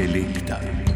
Intelekta.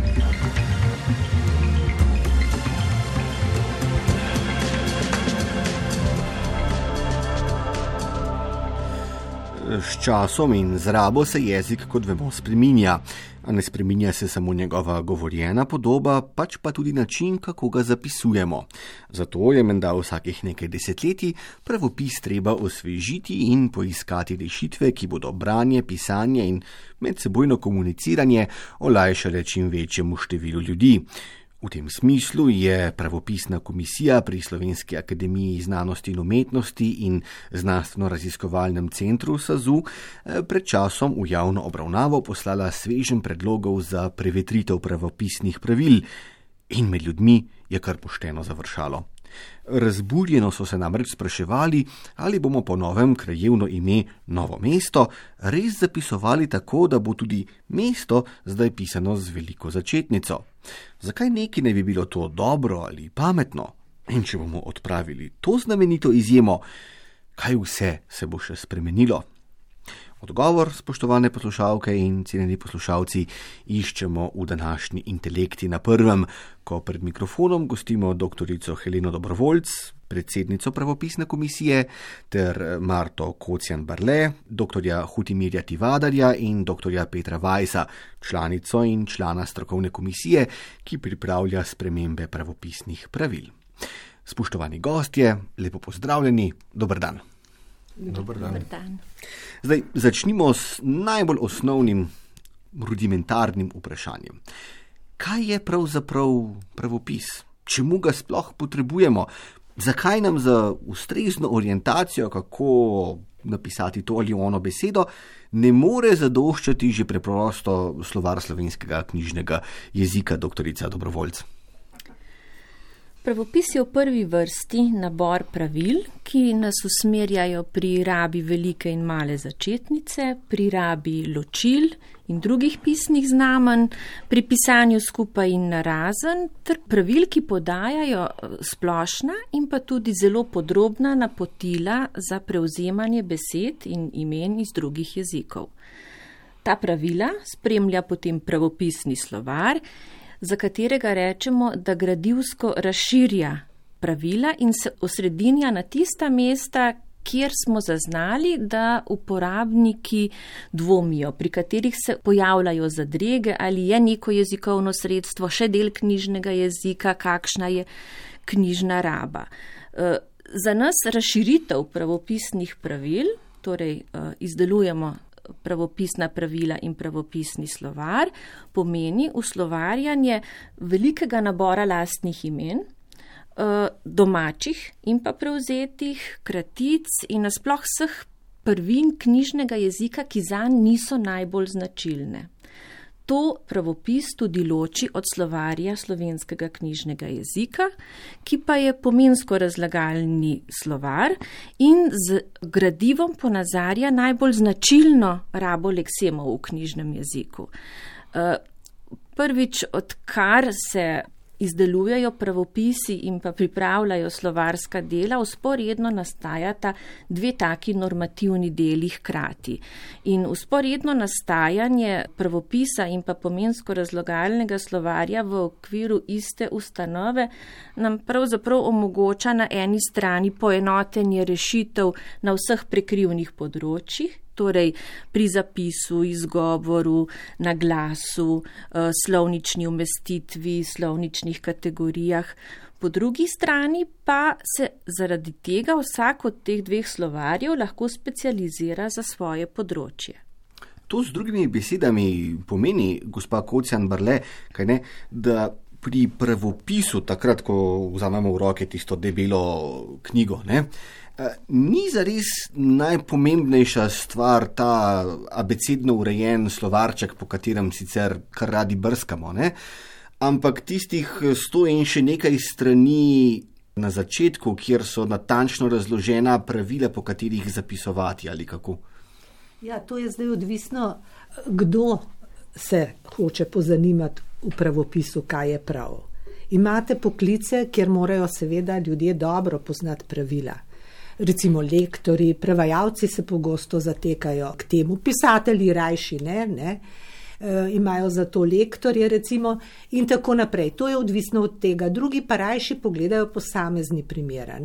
S časom in z rabo se jezik, kot vemo, spreminja. A ne spreminja se samo njegova govorjena podoba, pač pa tudi način, kako ga zapisujemo. Zato je menda vsakih nekaj desetletij pravopis treba osvežiti in poiskati rešitve, ki bodo branje, pisanje in medsebojno komuniciranje olajšale čim večjemu številu ljudi. V tem smislu je pravopisna komisija pri Slovenski akademiji znanosti in umetnosti in znanstveno-raziskovalnem centru SAZU eh, pred časom v javno obravnavo poslala svežen predlogov za prevetritev pravopisnih pravil in med ljudmi je kar pošteno završalo. Razburjeno so se namreč spraševali, ali bomo po novem krajevno ime Novo mesto res zapisovali tako, da bo tudi mesto zdaj pisano z veliko začetnico. Zakaj neki ne bi bilo to dobro ali pametno? In če bomo odpravili to znamenito izjemo, kaj vse se bo še spremenilo? Odgovor, spoštovane poslušalke in cenjeni poslušalci, iščemo v današnji intelekti na prvem, ko pred mikrofonom gostimo dr. Heleno Dobrovoljc, predsednico pravopisne komisije, ter Marto Kocijan Barle, dr. Hutimirja Tivadarja in dr. Petra Vajsa, članico in člana strokovne komisije, ki pripravlja spremembe pravopisnih pravil. Spoštovani gostje, lepo pozdravljeni, dober dan. Dobar dan. Dobar dan. Zdaj, začnimo s najbolj osnovnim, rudimentarnim vprašanjem. Kaj je pravzaprav pravopis? Čemu ga sploh potrebujemo? Zakaj nam za ustrezno orientacijo, kako napisati to ali ono besedo, ne more zadoščati že preprosto slovar slovenskega knjižnega jezika, doktorica Dobrovoljca? Pravopis je v prvi vrsti nabor pravil, ki nas usmerjajo pri rabi velike in male začetnice, pri rabi ločil in drugih pisnih znamen, pri pisanju skupaj in narazen, ter pravil, ki podajajo eh, splošna in pa tudi zelo podrobna napotila za prevzemanje besed in imen iz drugih jezikov. Ta pravila spremlja potem pravopisni slovar za katerega rečemo, da gradivsko razširja pravila in se osredinja na tista mesta, kjer smo zaznali, da uporabniki dvomijo, pri katerih se pojavljajo zadrege, ali je neko jezikovno sredstvo še del knjižnega jezika, kakšna je knjižna raba. Eh, za nas razširitev pravopisnih pravil, torej eh, izdelujemo pravopisna pravila in pravopisni slovar, pomeni uslovarjanje velikega nabora lastnih imen, domačih in pa prevzetih, kratic in nasploh vseh prvin knjižnega jezika, ki za niso najbolj značilne. To pravopis tudi loči od slovarja slovenskega knjižnega jezika, ki pa je pomensko razlagalni slovar in z gradivom ponazarja najbolj značilno rabo leksemov v knjižnem jeziku. Eh, prvič, odkar se izdelujejo pravopisi in pa pripravljajo slovarska dela, usporedno nastajata dve taki normativni deli hkrati. In usporedno nastajanje pravopisa in pa pomensko razlogalnega slovarja v okviru iste ustanove nam pravzaprav omogoča na eni strani poenotenje rešitev na vseh prekrivnih področjih, torej pri zapisu, izgovoru, na glasu, eh, slovnični umestitvi, slovničnih kategorijah. Po drugi strani pa se zaradi tega vsak od teh dveh slovarjev lahko specializira za svoje področje. To z drugimi besedami pomeni, gospa Kocijan Barle, ne, da pri pravopisu, takrat, ko vzamemo v roke tisto debelo knjigo, ne, Eh, ni zares najpomembnejša stvar ta abecedno urejen slovarček, po katerem sicer kar radi brskamo, ne? ampak tistih sto in še nekaj strani na začetku, kjer so natančno razložena pravila, po katerih zapisovati ali kako. Ja, to je zdaj odvisno, kdo se hoče pozanimati v pravopisu, kaj je prav. Imate poklice, kjer morajo seveda ljudje dobro poznati pravila recimo lektori, prevajalci se pogosto zatekajo k temu, pisatelji rajši ne. ne. imajo za to lektorje, recimo, in tako naprej. To je odvisno od tega. Drugi pa rajši pogledajo posamezni primere.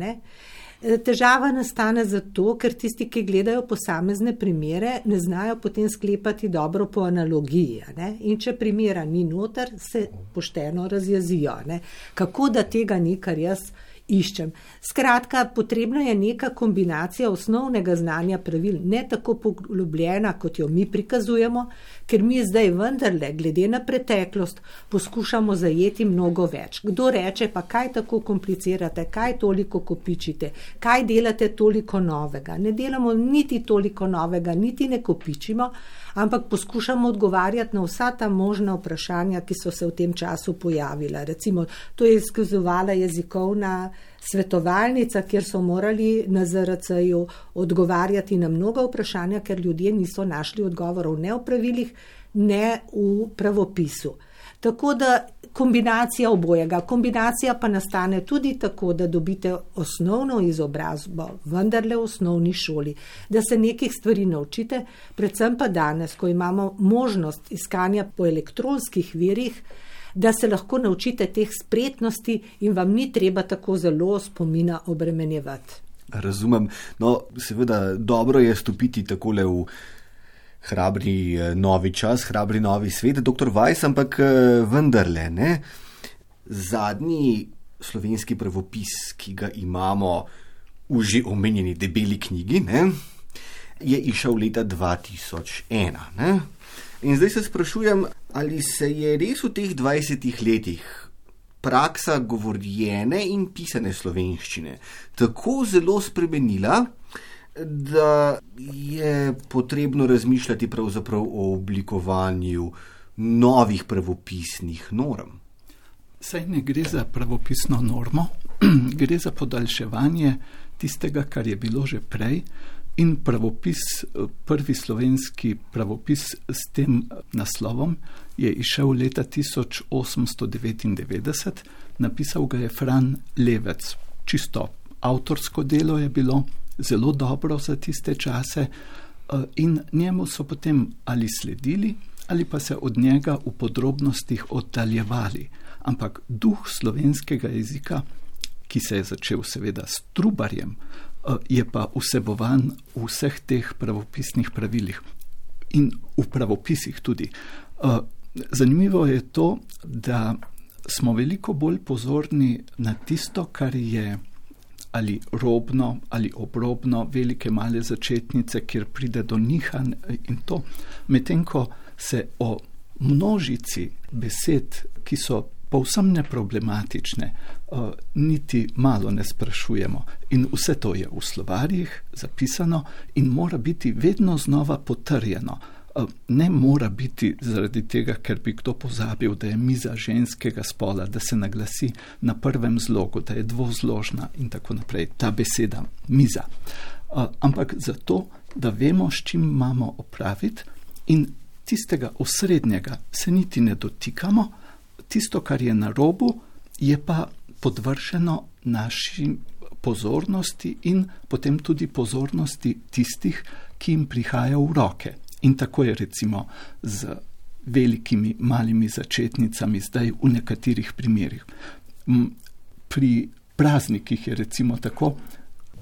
Eh, težava nastane zato, ker tisti, ki gledajo posamezne primere, ne znajo potem sklepati dobro po analogiji. Ne? In če primera ni noter, se pošteno razjezijo. Ne? Kako da tega ni, kar jaz iščem. Skratka, potrebna je neka kombinacija osnovnega znanja pravil, ne tako poglobljena, kot jo mi prikazujemo, ker mi zdaj vendarle, glede na preteklost, poskušamo zajeti mnogo več. Kdo reče, pa kaj tako komplicirate, kaj toliko kopičite, kaj delate toliko novega. Ne delamo niti toliko novega, niti ne kopičimo, ampak poskušamo odgovarjati na vsa ta možna vprašanja, ki so se v tem času pojavila. Recimo, to je izkazovala jezikovna svetovalnica, kjer so morali na ZRC-ju odgovarjati na mnoga vprašanja, ker ljudje niso našli odgovorov ne v pravilih, ne v pravopisu. Tako da kombinacija obojega. Kombinacija pa nastane tudi tako, da dobite osnovno izobrazbo, vendarle v osnovni šoli, da se nekih stvari naučite, predvsem pa danes, ko imamo možnost iskanja po elektronskih virih, da se lahko naučite teh spretnosti in vam ni treba tako zelo spomina obremenjevati. Razumem. No, seveda, dobro je stopiti takole v hrabri eh, novi čas, hrabri novi svet, doktor Vajs, ampak eh, vendarle, ne? zadnji slovenski pravopis, ki ga imamo v že omenjeni debeli knjigi, ne? je išel leta 2001. Ne? In zdaj se sprašujem, ali se je res v teh 20 letih praksa govorjene in pisane slovenščine tako zelo spremenila, da je potrebno razmišljati pravzaprav o oblikovanju novih pravopisnih norm. Saj ne gre za pravopisno normo, gre za podaljševanje tistega, kar je bilo že prej. In pravopis, prvi slovenski pravopis s tem naslovom je išel leta 1899, napisal ga je Fran Levec. Čisto avtorsko delo je bilo, zelo dobro za tiste čase, eh, in njemu so potem ali sledili, ali pa se od njega v podrobnostih oddaljevali. Ampak duh slovenskega jezika, ki se je začel seveda s trubarjem, eh, je pa vsebovan v vseh teh pravopisnih pravilih in v pravopisih tudi. Eh, zanimivo je to, da smo veliko bolj pozorni na tisto, kar je ali robno ali obrobno, velike male začetnice, kjer pride do nihanj in to, medtem ko se o množici besed, ki so povsem neproblematične, uh, niti malo ne sprašujemo. In vse to je v slovarjih zapisano in mora biti vedno znova potrjeno. Eh, ne mora biti zaradi tega, ker bi kdo pozabil, da je miza ženskega spola, da se naglasi na prvem zlogu, da je dvozložna in tako naprej. Ta beseda miza. Eh, ampak zato, da vemo, s čim imamo opraviti in tistega osrednjega se niti ne dotikamo, tisto, kar je na robu, je pa podvršeno naši pozornosti in potem tudi pozornosti tistih, ki jim prihajajo v roke. In tako je recimo z velikimi malimi začetnicami zdaj v nekaterih primerjih. Pri praznikih je recimo tako,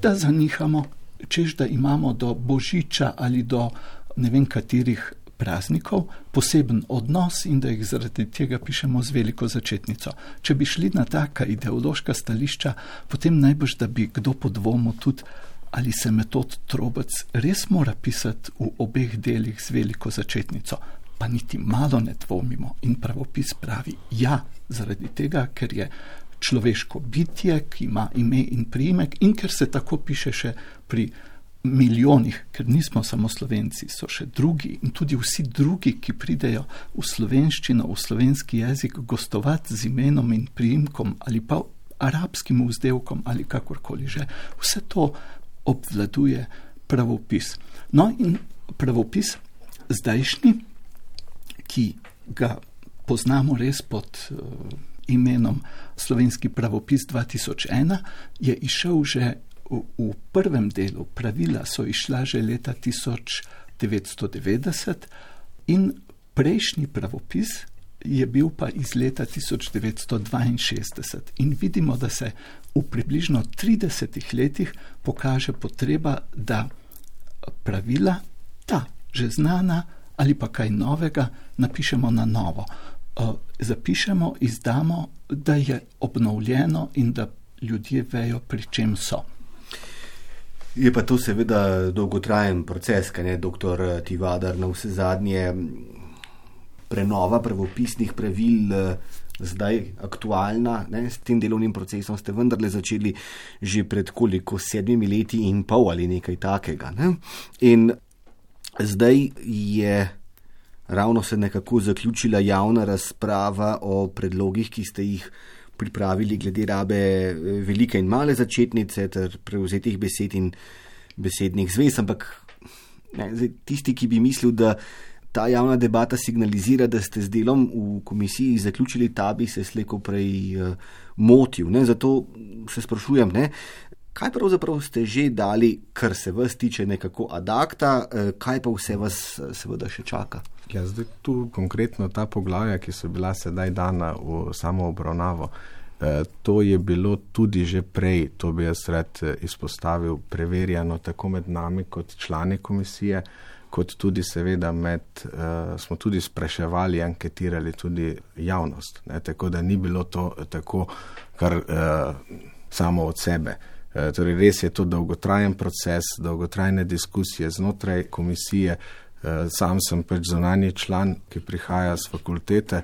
da zanihamo, čež da imamo do božiča ali do ne vem katerih praznikov poseben odnos in da jih zaradi tega pišemo z veliko začetnico. Če bi šli na taka ideološka stališča, potem najbrž, da bi kdo podvomil tudi ali se metod trobec res mora pisati v obeh delih z veliko začetnico, pa niti malo ne dvomimo in pravopis pravi ja, zaradi tega, ker je človeško bitje, ki ima ime in priimek in ker se tako piše še pri milijonih, ker nismo samo slovenci, so še drugi in tudi vsi drugi, ki pridejo v slovenščino, v slovenski jezik, gostovati z imenom in priimkom ali pa arabskim vzdevkom ali kakorkoli že. Vse to obvladuje pravopis. No, in pravopis zdajšnji, ki ga poznamo res pod uh, imenom Slovenski pravopis 2001, je išel že v, v prvem delu. Pravila so išla že leta 1990 in Prejšnji pravopis je bil pa iz leta 1962 in vidimo, da se v približno 30 letih pokaže potreba, da pravila, ta že znana ali pa kaj novega, napišemo na novo. Zapišemo, izdamo, da je obnovljeno in da ljudje vejo, pri čem so. Je pa to seveda dolgotrajen proces, kaj ne, doktor Tivadar, na vse zadnje prenova pravopisnih pravil zdaj aktualna, ne, s tem delovnim procesom ste vendarle začeli že pred koliko sedmimi leti in pol ali nekaj takega. Ne. In zdaj je ravno se nekako zaključila javna razprava o predlogih, ki ste jih pripravili glede rabe eh, velike in male začetnice ter prevzetih besed in besednih zvez, ampak ne, zdaj, tisti, ki bi mislil, da ta javna debata signalizira, da ste z delom v komisiji zaključili, ta bi se sleko prej uh, motil. Ne? Zato se sprašujem, ne? kaj pravzaprav ste že dali, kar se vas tiče nekako adakta, uh, kaj pa vse vas uh, seveda še čaka. Ja, zdaj tu konkretno ta poglavja, ki so bila sedaj dana v samo obravnavo. To je bilo tudi že prej, to bi jaz rad izpostavil, preverjeno tako med nami kot člani komisije kot tudi seveda med, uh, smo tudi spraševali, anketirali tudi javnost. Ne, tako da ni bilo to tako, kar uh, samo od sebe. Uh, torej res je to dolgotrajen proces, dolgotrajne diskusije znotraj komisije. Uh, sam sem pač zonani član, ki prihaja z fakultete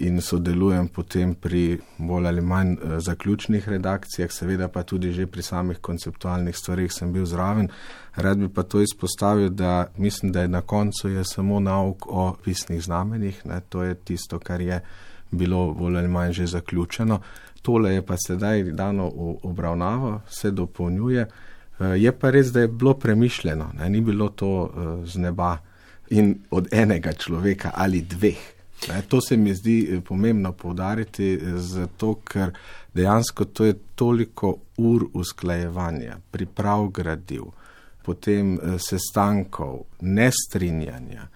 in sodelujem potem pri bolj ali manj uh, zaključnih redakcijah, seveda pa tudi že pri samih konceptualnih stvarih sem bil zraven. Rad bi pa to izpostavil, da mislim, da je na koncu je samo nauk o pisnih znamenjih, ne, to je tisto, kar je bilo bolj ali manj že zaključeno. Tole je pa sedaj dano v obravnavo, se dopolnjuje. Eh, je pa res, da je bilo premišljeno, ne, ni bilo to eh, z neba in od enega človeka ali dveh. Ne, to se mi zdi eh, pomembno povdariti, zato ker dejansko to je toliko ur usklajevanja, priprav gradiv potem eh, sestankov, nestrinjanja.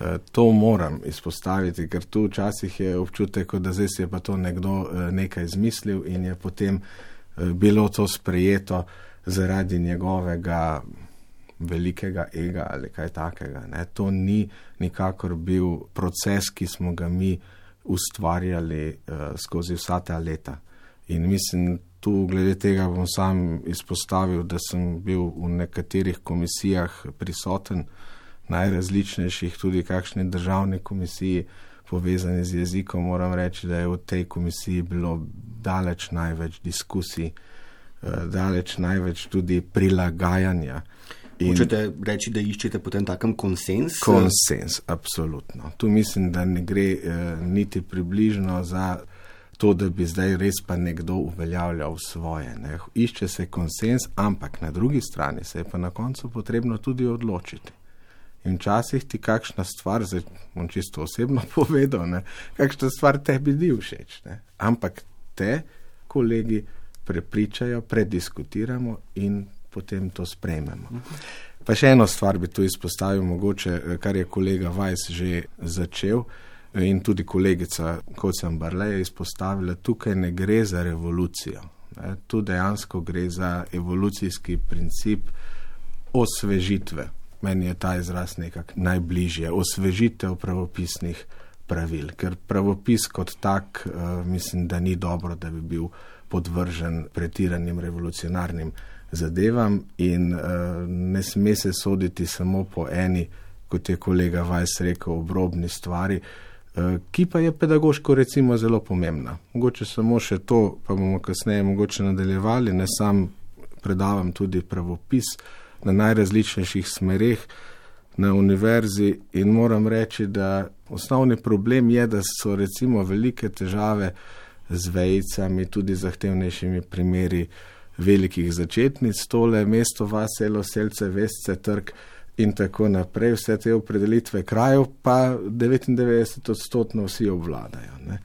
Eh, to moram izpostaviti, ker tu včasih je občutek, da zdaj si je pa to nekdo eh, nekaj izmislil in je potem bilo to sprejeto zaradi njegovega velikega ega ali kaj takega. Ne. To ni nikakor bil proces, ki smo ga mi ustvarjali uh, skozi vsa ta leta. In mislim, tu glede tega bom sam izpostavil, da sem bil v nekaterih komisijah prisoten, najrazličnejših, tudi kakšni državni komisiji povezani z jezikom. Moram reči, da je v tej komisiji bilo daleč največ diskusij, eh, daleč največ tudi prilagajanja. Hočete reči, da iščete potem takem konsens? Konsens, absolutno. Tu mislim, da ne gre eh, niti približno za to, da bi zdaj res pa nekdo uveljavljal svoje. Ne. Išče se konsens, ampak na drugi strani se je pa na koncu potrebno tudi odločiti. In včasih ti kakšna stvar, zdaj bom čisto osebno povedal, ne, kakšna stvar tebi ni všeč, ne. ampak te kolegi prepričajo, prediskutiramo in potem to sprejmemo. Pa še eno stvar bi tu izpostavil, mogoče, kar je kolega Vajs že začel in tudi kolegica, kot sem Barlej izpostavila, tukaj ne gre za revolucijo. Tu dejansko gre za evolucijski princip osvežitve. Meni je ta izraz nekako najbližje, osvežitev pravopisnih pravil, ker pravopis kot tak uh, mislim, da ni dobro, da bi bil podvržen pretiranim revolucionarnim zadevam in uh, ne sme se soditi samo po eni, kot je kolega Vajs rekel, obrobni stvari, uh, ki pa je pedagoško recimo zelo pomembna. Mogoče samo še to, pa bomo kasneje mogoče nadaljevali, ne sam predavam tudi pravopis na najrazličnejših smereh na univerzi in moram reči, da osnovni problem je, da so recimo velike težave z vejicami, tudi zahtevnejšimi primeri velikih začetnic, tole mesto vas, elo, selce, vesce, trg in tako naprej, vse te opredelitve krajev, pa 99 odstotno vsi obvladajo. Ne.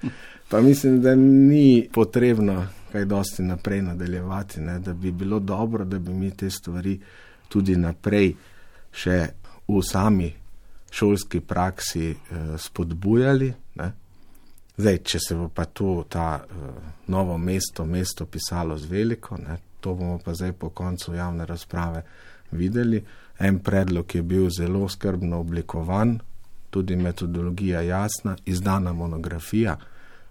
Pa mislim, da ni potrebno kaj dosti naprej nadaljevati, ne, da bi bilo dobro, da bi mi te stvari tudi naprej še v sami šolski praksi uh, spodbujali. Zdaj, če se bo pa to, ta uh, novo mesto, mesto pisalo z veliko, ne? to bomo pa zdaj po koncu javne razprave videli. En predlog je bil zelo skrbno oblikovan, tudi metodologija jasna, izdana monografija,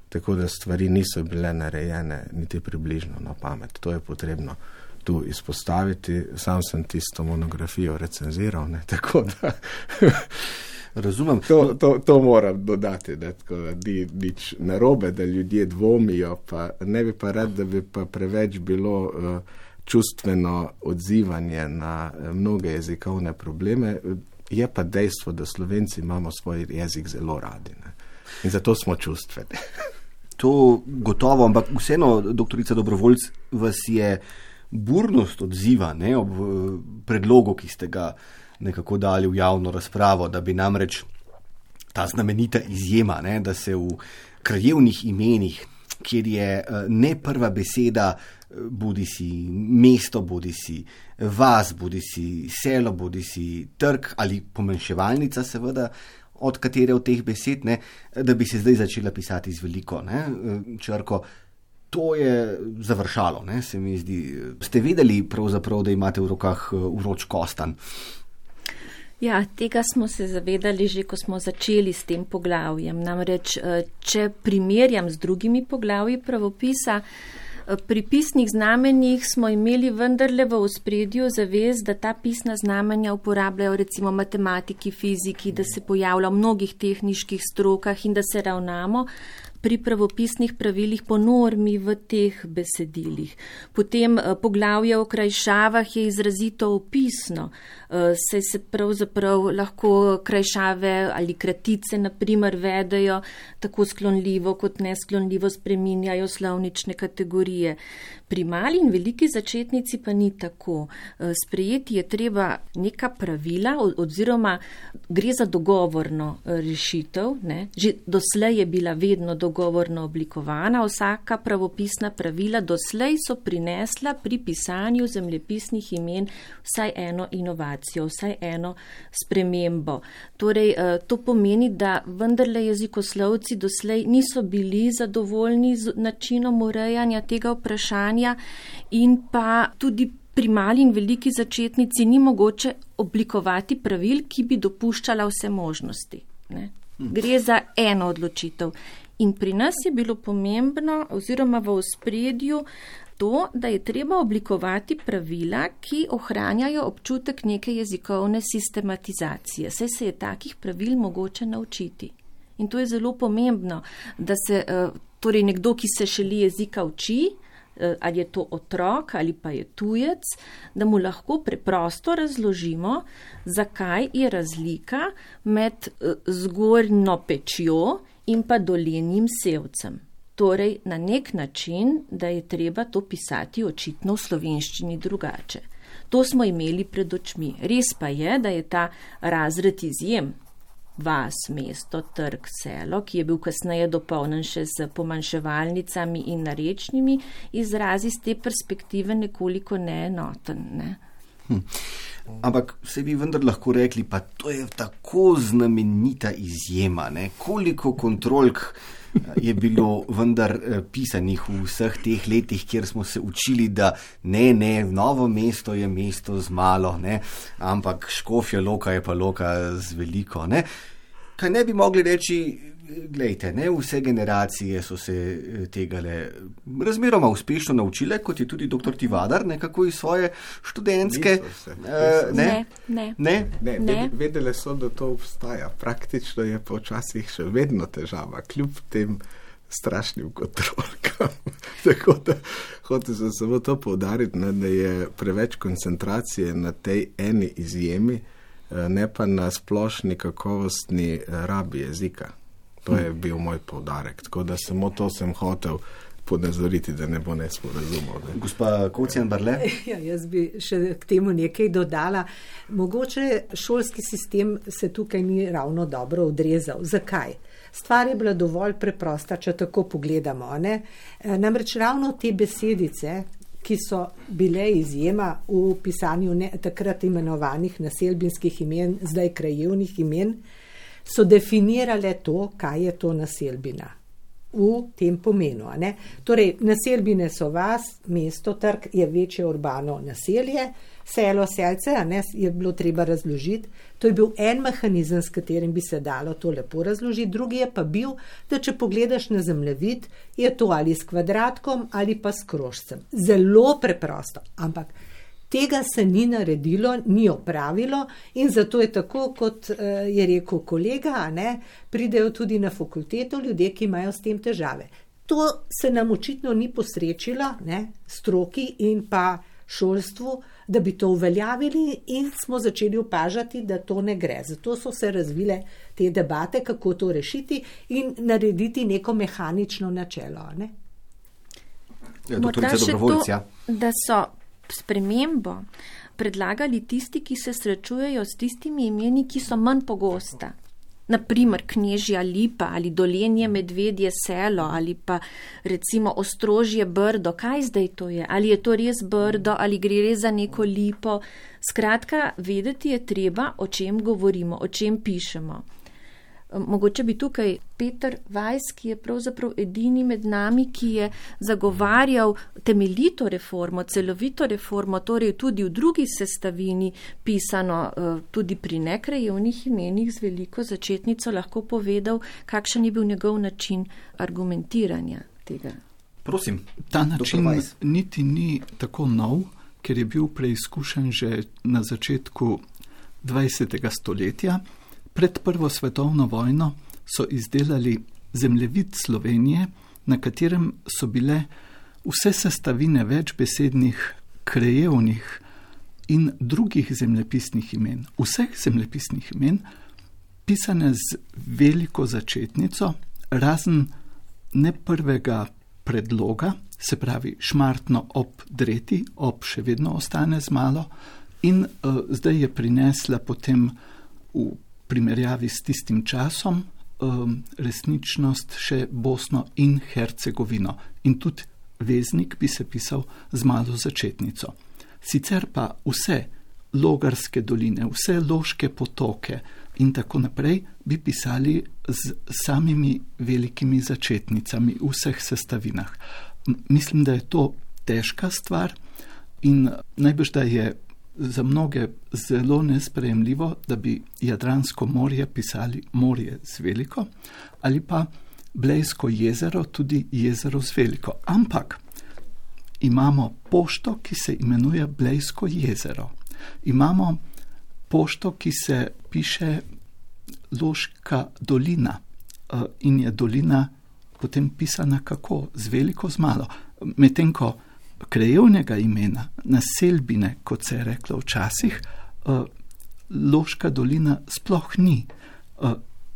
tako da stvari niso bile narejene niti približno na pamet. To je potrebno tu izpostaviti. Sam sem tisto monografijo recenziral, ne? tako da. Razumem. To, to, to moram dodati, da ni nič narobe, da ljudje dvomijo, pa ne bi pa rad, da bi pa preveč bilo uh, čustveno odzivanje na uh, mnoge jezikovne probleme. Je pa dejstvo, da slovenci imamo svoj jezik zelo radi ne? in zato smo čustveni. to gotovo, ampak vseeno, doktorica Dobrovoljc, vas je burnost odziva ne, ob eh, predlogu, ki ste ga nekako dali v javno razpravo, da bi namreč ta znamenita izjema, ne, da se v krajevnih imenih, kjer je eh, ne prva beseda, eh, bodi si mesto, bodi si vas, bodi si selo, bodi si trg ali pomenševalnica, seveda. Od katere od teh besed, ne, da bi se zdaj začela pisati z veliko ne, črko, to je završalo, ne, se mi zdi. Ste vedeli, da imate v rokah uroč kostan? Ja, tega smo se zavedali že, ko smo začeli s tem poglavjem. Namreč, eh, če primerjam z drugimi poglavji pravopisa, eh, pri pisnih znamenjih smo imeli vendarle v ospredju zavez, da ta pisna znamenja uporabljajo recimo matematiki, fiziki, da se pojavlja v mnogih tehniških strokah in da se ravnamo pri pravopisnih pravilih po normi v teh besedilih. Potem eh, poglavje o krajšavah je izrazito opisno, eh, saj se pravzaprav lahko krajšave ali kratice naprimer vedejo tako sklonljivo kot nesklonljivo spreminjajo slovnične kategorije. Pri mali in veliki začetnici pa ni tako. Eh, sprejeti je treba neka pravila oziroma gre za dogovorno rešitev. Ne? Že doslej je bila vedno dogovorno oblikovana, vsaka pravopisna pravila doslej so prinesla pri pisanju zemljepisnih imen vsaj eno inovacijo, vsaj eno spremembo. Torej, eh, to pomeni, da vendarle jezikoslovci doslej niso bili zadovoljni z načinom urejanja tega vprašanja in pa tudi pri mali in veliki začetnici ni mogoče oblikovati pravil, ki bi dopuščala vse možnosti. Ne? Gre za eno odločitev. In pri nas je bilo pomembno oziroma v ospredju to, da je treba oblikovati pravila, ki ohranjajo občutek neke jezikovne sistematizacije. Saj se je takih pravil mogoče naučiti. In to je zelo pomembno, da se eh, torej nekdo, ki se šeli jezika uči, ali je to otrok ali pa je tujec, da mu lahko preprosto razložimo, zakaj je razlika med eh, zgornjo pečjo in pa dolenjim sevcem. Torej, na nek način, da je treba to pisati očitno v slovenščini drugače. To smo imeli pred očmi. Res pa je, da je ta razred izjem, vas, mesto, trg, selo, ki je bil kasneje dopolnen še z pomanjševalnicami in narečnimi, izrazi z te perspektive nekoliko neenoten. Ne? Hm. Ampak se bi vendar lahko rekli, pa to je tako znamenita izjema, ne? koliko kontrolk je bilo vendar eh, pisanih v vseh teh letih, kjer smo se učili, da ne, ne, novo mesto je mesto z malo, ne? ampak škofja loka je pa loka z veliko. Ne? Kaj ne bi mogli reči, Glejte, ne vse generacije so se eh, tega razmeroma uspešno naučile, kot je tudi dr. Tivadar, nekako iz svoje študentske. Uh, ne, ne, ne. ne, ne. Vedele so, da to obstaja. Praktično je pa včasih še vedno težava, kljub tem strašnim kontrolkam. Tako da hočem samo to povdariti, ne, da je preveč koncentracije na tej eni izjemi, ne pa na splošni kakovostni rabi jezika. To je bil moj povdarek. Tako da samo to sem hotel ponazoriti, da ne bo nesporazumov. Ne. Gospa Kocijan Barle? Ja, jaz bi še k temu nekaj dodala. Mogoče šolski sistem se tukaj ni ravno dobro odrezal. Zakaj? Stvar je bila dovolj preprosta, če tako pogledamo. Ne? E, namreč ravno te besedice, ki so bile izjema v pisanju ne, takrat imenovanih naselbinskih imen, zdaj krajevnih imen, so definirale to, kaj je to naselbina v tem pomenu. Torej, naselbine so vas, mesto, trg je večje urbano naselje, selo, selce, ne je bilo treba razložiti. To je bil en mehanizem, s katerim bi se dalo to lepo razložiti. Drugi je pa bil, da če pogledaš na zemljevid, je to ali s kvadratkom ali pa s krožcem. Zelo preprosto, ampak. Tega se ni naredilo, ni opravilo, in zato je tako, kot eh, je rekel kolega, ne, pridejo tudi na fakulteto ljudje, ki imajo s tem težave. To se nam očitno ni posrečilo, ne, stroki in pa šolstvu, da bi to uveljavili, in smo začeli opažati, da to ne gre. Zato so se razvile te debate, kako to rešiti in narediti neko mehanično načelo. Ne? Ja, Morda še to, da so spremembo predlagali tisti, ki se srečujejo s tistimi imeni, ki so manj pogosta. Naprimer, knežja lipa ali dolenje medvedje selo ali pa recimo ostrožje brdo. Kaj zdaj to je? Ali je to res brdo ali gre res za neko lipo? Skratka, vedeti je treba, o čem govorimo, o čem pišemo. Mogoče bi tukaj Peter Vajs, ki je pravzaprav edini med nami, ki je zagovarjal temeljito reformo, celovito reformo, torej tudi v drugi sestavini pisano, eh, tudi pri nekrajevnih imenih z veliko začetnico, lahko povedal, kakšen je bil njegov način argumentiranja tega. Prosim, ta način niti ni tako nov, ker je bil preizkušen že na začetku 20. stoletja. Pred Prvo svetovno vojno so izdelali zemljevid Slovenije, na katerem so bile vse sestavine večbesednih, krajevnih in drugih zemljepisnih imen, vseh zemljepisnih imen, pisane z veliko začetnico, razen ne prvega predloga, se pravi šmartno ob dreti, ob še vedno ostane z malo, in uh, zdaj je prinesla potem v primerjavi s tistim časom resničnost še Bosno in Hercegovino. In tudi veznik bi se pisal z malo začetnico. Sicer pa vse logarske doline, vse loške potoke in tako naprej bi pisali z samimi velikimi začetnicami v vseh sestavinah. Mislim, da je to težka stvar in najbrž da je za mnoge zelo nespremljivo, da bi Jadransko morje pisali morje z veliko ali pa Blejsko jezero tudi jezero z veliko. Ampak imamo pošto, ki se imenuje Blejsko jezero. Imamo pošto, ki se piše Loška dolina eh, in je dolina potem pisana kako, z veliko, z malo. Medtem ko krajevnega imena, naselbine, kot se je reklo včasih, uh, Loška dolina sploh ni. Uh,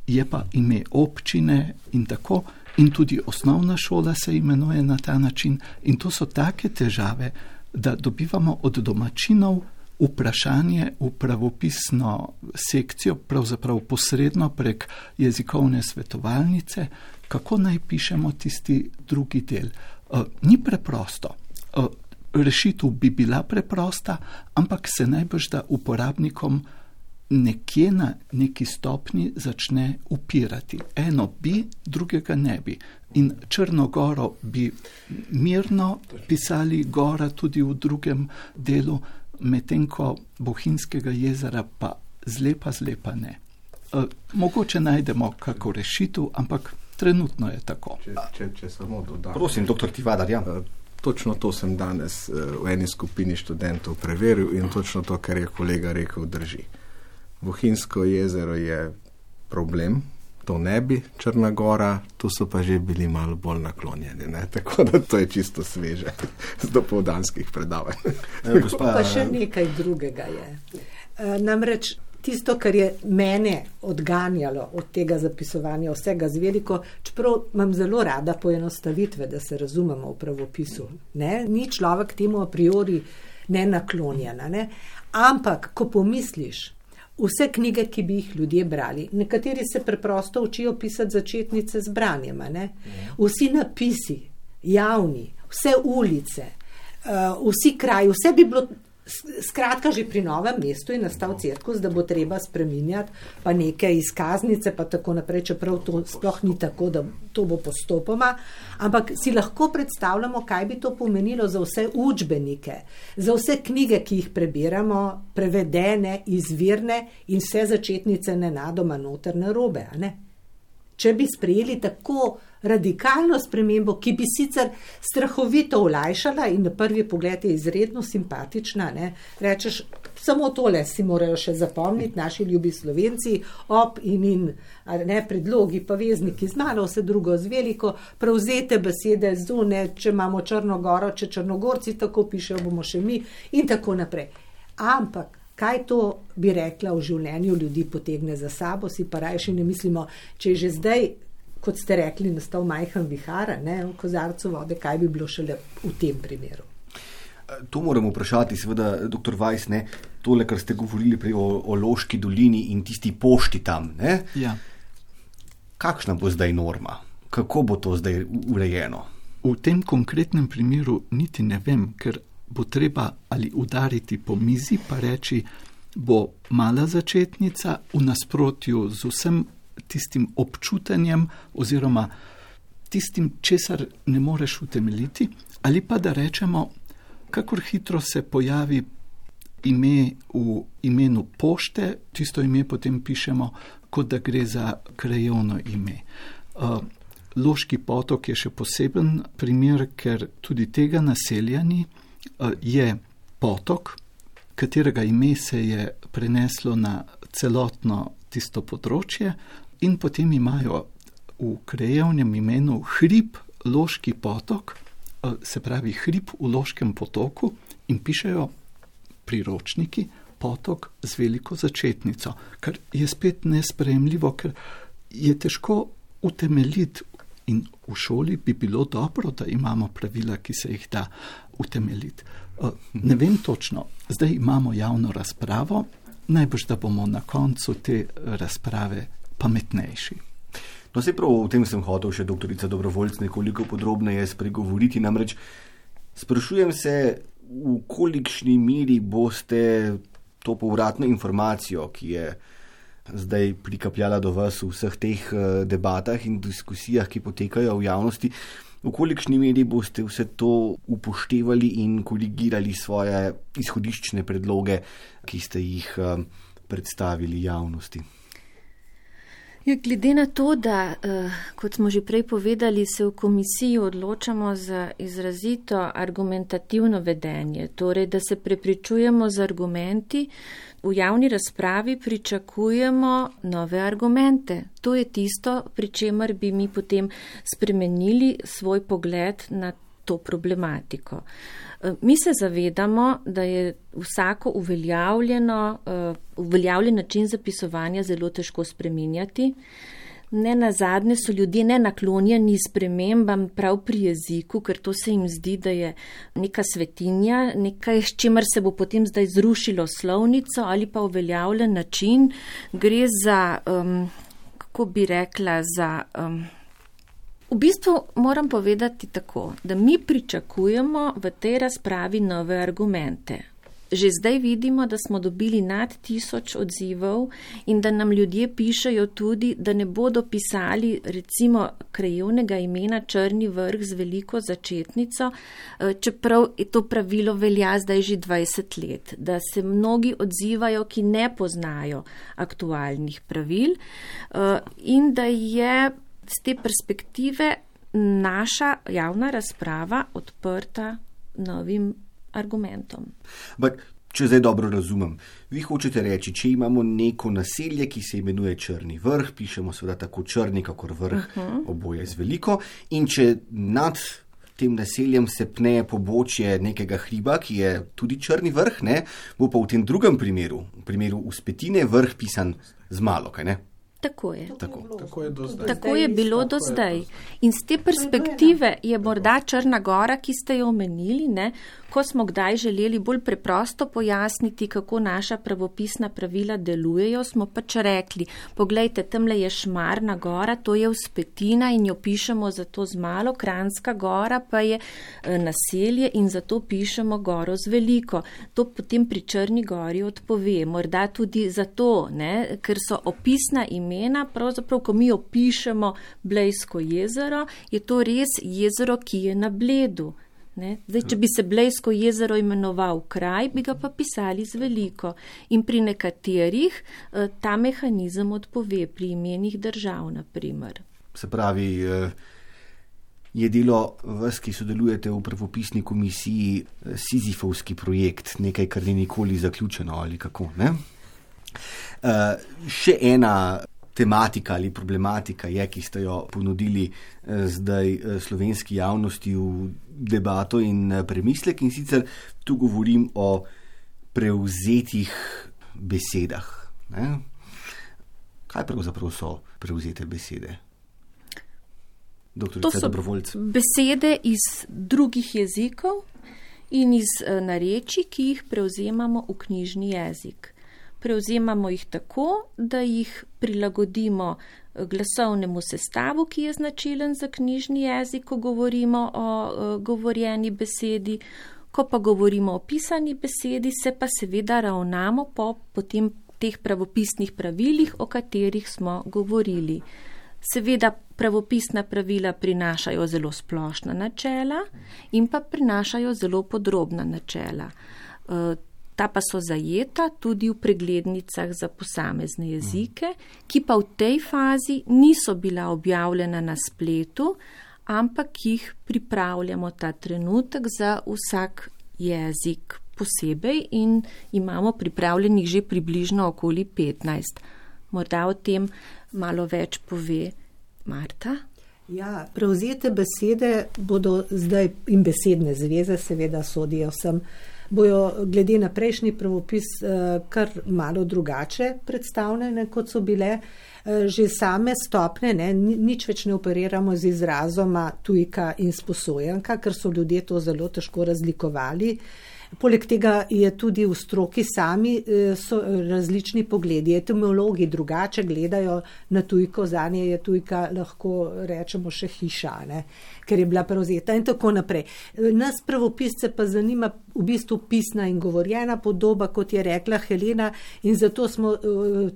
je pa ime občine in tako, in tudi osnovna šola se imenuje na ta način. In to so take težave, da dobivamo od domačinov vprašanje v pravopisno sekcijo, pravzaprav posredno prek jezikovne svetovalnice, kako naj pišemo tisti drugi del. Uh, ni preprosto. Eh, rešitev bi bila preprosta, ampak se najbrž da uporabnikom nekje na neki stopni začne upirati. Eno bi, drugega ne bi. In Črnogoro bi mirno pisali, gora tudi v drugem delu, medtem ko Bohinjskega jezera pa zlepa, zlepa ne. E, mogoče najdemo kako rešitev, ampak trenutno je tako. Če, če, če samo dodam. Prosim, doktor Tivadar, ja. E, Točno to sem danes eh, v eni skupini študentov preveril in točno to, kar je kolega rekel, drži. Bohinsko jezero je problem, to ne bi Črna Gora, tu so pa že bili malo bolj naklonjeni. Ne? Tako da to je čisto sveže z dopoldanskih predavanj. Pa še nekaj drugega je. Eh, namreč tisto, kar je mene odganjalo od tega zapisovanja vsega z veliko, čeprav imam zelo rada poenostavitve, da se razumemo v pravopisu. Ne? Ni človek temu a priori ne naklonjena. Ne? Ampak, ko pomisliš, vse knjige, ki bi jih ljudje brali, nekateri se preprosto učijo pisati začetnice z branjem, vsi napisi, javni, vse ulice, uh, vsi kraji, vse bi bilo. Skratka, že pri novem mestu je nastal cirkus, da bo treba spremenjati pa neke izkaznice, pa tako naprej, čeprav to sploh ni tako, da to bo postopoma. Ampak si lahko predstavljamo, kaj bi to pomenilo za vse učbenike, za vse knjige, ki jih prebiramo, prevedene, izvirne in vse začetnice nenadoma noter na robe. Če bi sprejeli tako radikalno spremembo, ki bi sicer strahovito olajšala in na prvi pogled je izredno simpatična. Ne? Rečeš, samo tole si morajo še zapomniti naši ljubi slovenci, op in in ne predlogi, pa vezniki z malo, vse drugo z veliko, prevzete besede zune, če imamo Črnogoro, če Črnogorci tako pišejo, bomo še mi in tako naprej. Ampak. Kaj to bi rekla v življenju ljudi potegne za sabo, si pa rajši ne mislimo, če je že zdaj kot ste rekli, nastal majhen vihar, ne v kozarcu vode, kaj bi bilo šele v tem primeru. To moramo vprašati, seveda, dr. Vajs, ne, tole, kar ste govorili prej o, o Loški dolini in tisti pošti tam. Ja. Kakšna bo zdaj norma? Kako bo to zdaj urejeno? V tem konkretnem primeru niti ne vem, ker bo treba ali udariti po mizi, pa reči, bo mala začetnica v nasprotju z vsem tistim občutenjem oziroma tistim, česar ne moreš utemeljiti, ali pa da rečemo, kakor hitro se pojavi ime v imenu pošte, tisto ime potem pišemo, kot da gre za krajovno ime. Uh, Loški potok je še poseben primer, ker tudi tega naselja ni, uh, je potok, katerega ime se je preneslo na celotno tisto področje, in potem imajo v krajevnem imenu hrib Loški potok, eh, se pravi hrib v Loškem potoku in pišejo priročniki potok z veliko začetnico, kar je spet nespremljivo, ker je težko utemeljiti. In v šoli bi bilo dobro, da imamo pravila, ki se jih da utemeljiti. Eh, ne vem točno, zdaj imamo javno razpravo, najbrž da bomo na koncu te razprave pametnejši. No, se prav, o tem sem hotel še doktorica Dobrovoljc nekoliko podrobneje spregovoriti. Namreč sprašujem se, v kolikšni miri boste to povratno informacijo, ki je zdaj prikapljala do vas v vseh teh eh, debatah in diskusijah, ki potekajo v javnosti, v kolikšni meri boste vse to upoštevali in korigirali svoje izhodiščne predloge, ki ste jih eh, predstavili javnosti. Ja, glede na to, da, uh, kot smo že prej povedali, se v komisiji odločamo za izrazito argumentativno vedenje, torej da se prepričujemo z argumenti, v javni razpravi pričakujemo nove argumente. To je tisto, pri čemer bi mi potem spremenili svoj pogled na to problematiko. Eh, mi se zavedamo, da je vsako uveljavljeno, eh, uveljavljen način zapisovanja zelo težko spreminjati. Ne na zadnje so ljudje ne naklonjeni spremembam prav pri jeziku, ker to se jim zdi, da je neka svetinja, nekaj, s čimer se bo potem zdaj zrušilo slovnico ali pa uveljavljen način. Gre za, um, kako bi rekla, za. Um, V bistvu moram povedati tako, da mi pričakujemo v tej razpravi nove argumente. Že zdaj vidimo, da smo dobili nad tisoč odzivov in da nam ljudje pišajo tudi, da ne bodo pisali recimo krajevnega imena Črni vrh z veliko začetnico, eh, čeprav je to pravilo velja zdaj že 20 let, da se mnogi odzivajo, ki ne poznajo aktualnih pravil eh, in da je z te perspektive naša javna razprava odprta novim argumentom. But, če zdaj dobro razumem, vi hočete reči, če imamo neko naselje, ki se imenuje Črni vrh, pišemo seveda tako črni, kakor vrh, uh mhm. -huh. oboje z veliko, in če nad tem naseljem se pne pobočje nekega hriba, ki je tudi Črni vrh, ne, bo pa v tem drugem primeru, v primeru uspetine, vrh pisan z malo, kaj ne? Tako je. Tako. Tako je do zdaj. Tako je bilo do zdaj. In z te perspektive je morda Črna Gora, ki ste jo omenili, ne, ko smo kdaj želeli bolj preprosto pojasniti, kako naša pravopisna pravila delujejo, smo pač rekli, pogledajte, tamle je Šmarna Gora, to je uspetina in jo pišemo zato z malo, Kranska Gora pa je eh, naselje in zato pišemo Goro z veliko. To potem pri Črni Gori odpove. Morda tudi zato, ne, ker so opisna imena, pravzaprav, ko mi opišemo Blejsko jezero, je to res jezero, ki je na bledu. Ne? Zdaj, če bi se Blejsko jezero imenoval kraj, bi ga pa pisali z veliko. In pri nekaterih eh, ta mehanizem odpove, pri imenih držav, naprimer. Se pravi, eh, je delo vas, ki sodelujete v pravopisni komisiji, eh, Sizifovski projekt, nekaj, kar ni nikoli zaključeno ali kako. Ne? Še ena tematika ali problematika je, ki ste jo ponudili zdaj slovenski javnosti v debato in premislek in sicer tu govorim o prevzetih besedah. Ne? Kaj pravzaprav so prevzete besede? To so besede iz drugih jezikov in iz nareči, ki jih prevzemamo v knjižni jezik. Prevzemamo jih tako, da jih prilagodimo glasovnemu sestavu, ki je značilen za knjižni jezik, ko govorimo o govorjeni besedi. Ko pa govorimo o pisani besedi, se pa seveda ravnamo po potem teh pravopisnih pravilih, o katerih smo govorili. Seveda pravopisna pravila prinašajo zelo splošna načela in pa prinašajo zelo podrobna načela. Ta pa so zajeta tudi v preglednicah za posamezne jezike, ki pa v tej fazi niso bila objavljena na spletu, ampak jih pripravljamo ta trenutek za vsak jezik posebej in imamo pripravljenih že približno okoli 15. Morda o tem malo več pove Marta. Ja, prevzete besede bodo zdaj in besedne zveze seveda sodijo vsem bojo glede na prejšnji pravopis kar malo drugače predstavljene, kot so bile. Že same stopne, ne, nič več ne operiramo z izrazoma tujka in sposojenka, ker so ljudje to zelo težko razlikovali. Poleg tega je tudi v stroki sami so različni pogledi. Etimologi drugače gledajo na tujko, za nje je tujka lahko rečemo še hiša, ne, ker je bila prevzeta in tako naprej. Nas pravopisce pa zanima v bistvu pisna in govorjena podoba, kot je rekla Helena in zato smo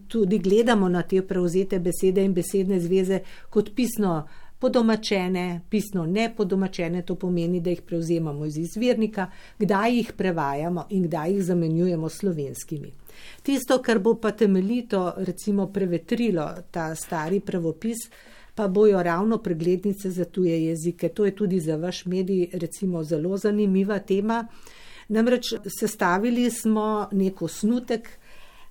tudi gledamo na te prevzete besede in besedne zveze kot pisno podomačene, pisno nepodomačene, to pomeni, da jih prevzemamo iz izvirnika, kdaj jih prevajamo in kdaj jih zamenjujemo s slovenskimi. Tisto, kar bo pa temeljito recimo prevetrilo ta stari pravopis, pa bojo ravno preglednice za tuje jezike. To je tudi za vaš medij recimo zelo zanimiva tema. Namreč sestavili smo nek osnutek,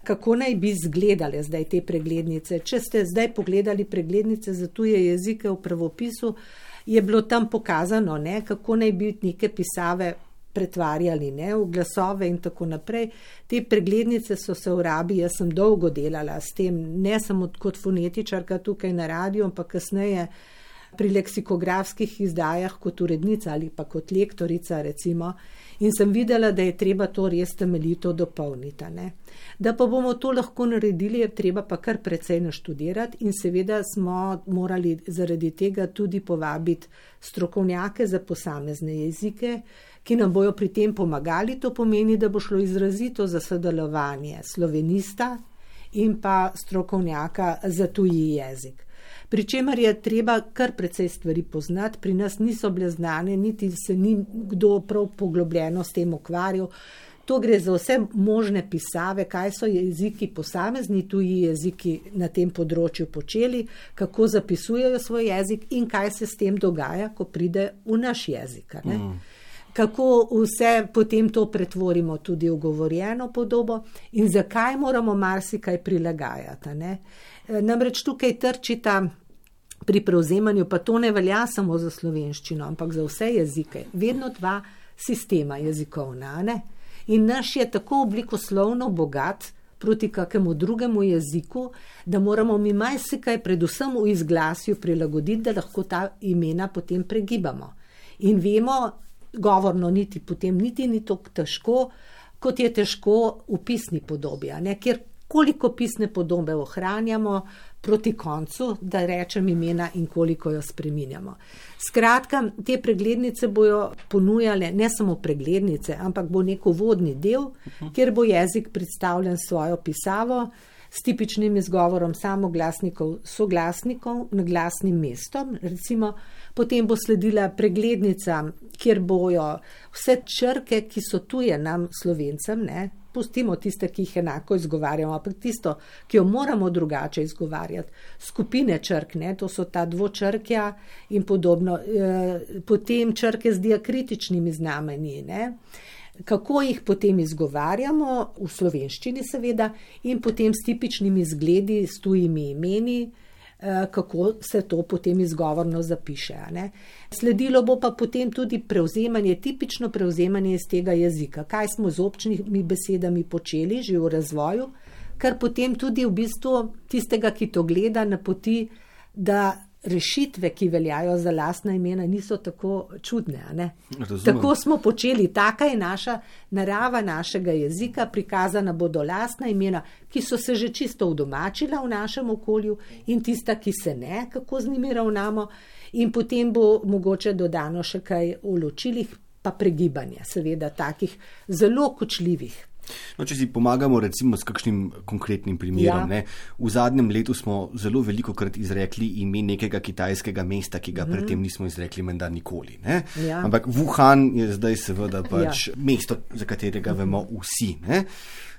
kako naj bi izgledale zdaj te preglednice. Če ste zdaj pogledali preglednice za tuje jezike v pravopisu, je bilo tam pokazano, ne, kako naj bi neke pisave pretvarjali ne, v glasove in tako naprej. Te preglednice so se v rabi, jaz sem dolgo delala s tem, ne samo kot fonetičarka tukaj na radiju, ampak kasneje pri leksikografskih izdajah kot urednica ali pa kot lektorica recimo. In sem videla, da je treba to res temeljito dopolniti. Ne. Da pa bomo to lahko naredili, je treba pa kar precej naštudirati in seveda smo morali zaradi tega tudi povabiti strokovnjake za posamezne jezike, ki nam bojo pri tem pomagali. To pomeni, da bo šlo izrazito za sodelovanje slovenista in pa strokovnjaka za tuji jezik. Pričemer je treba kar precej stvari poznati, pri nas niso bile znane, niti se ni kdo prav poglobljeno s tem ukvarjal. To gre za vse možne pisave, kaj so jeziki, posamezni tuji jeziki na tem področju počeli, kako zapisujejo svoj jezik in kaj se s tem dogaja, ko pride v naš jezik. Mm. Kako vse potem to pretvorimo tudi v govorjeno podobo in zakaj moramo marsikaj prilagajati. Ne? Namreč tukaj trčita pri prevzemanju, pa to ne velja samo za slovenščino, ampak za vse jezike, vedno dva sistema jezikovna. Ne? In naš je tako oblikoslovno bogat, proti kakemu drugemu jeziku, da moramo mi marsikaj, predvsem v izglasju, prilagoditi, da lahko ta imena potem pregibamo. In vemo, govorno niti potem niti ni tako težko, kot je težko v pisni podobi, ker koliko pisne podobe ohranjamo proti koncu, da rečem imena in koliko jo spreminjamo. Skratka, te preglednice bojo ponujale ne samo preglednice, ampak bo neko vodni del, kjer bo jezik predstavljen svojo pisavo s tipičnim izgovorom samoglasnikov, soglasnikov, naglasnim mestom. Recimo, potem bo sledila preglednica, kjer bojo vse črke, ki so tuje nam, slovencem, ne, pustimo tiste, ki jih enako izgovarjamo, ampak tisto, ki jo moramo drugače izgovarjati. Skupine črk, ne, to so ta dvočrkja in podobno, e, potem črke z diakritičnimi znamenji. Ne. Kako jih potem izgovarjamo, v slovenščini, seveda, in potem s tipičnimi zgledi, s tujimi imeni, kako se to potem izgovorno zapiše. Sledilo bo pa potem tudi prevzemanje, tipično prevzemanje iz tega jezika, kaj smo z občnimi besedami počeli že v razvoju, kar potem tudi v bistvu tistega, ki to gleda, napoti, da rešitve, ki veljajo za lastna imena, niso tako čudne. Tako smo počeli, taka je naša narava našega jezika, prikazana bodo lastna imena, ki so se že čisto udomačila v našem okolju in tista, ki se ne, kako z njimi ravnamo, in potem bo mogoče dodano še kaj v ločilih, pa pregibanje, seveda, takih zelo kočljivih. No, če si pomagamo, recimo, s kakšnim konkretnim primerom. Ja. V zadnjem letu smo zelo veliko krat izrekli ime nekega kitajskega mesta, ki ga mm. predtem nismo izrekli, menda nikoli. Ja. Ampak Wuhan je zdaj seveda pač ja. mesto, za katerega vemo vsi. Ne?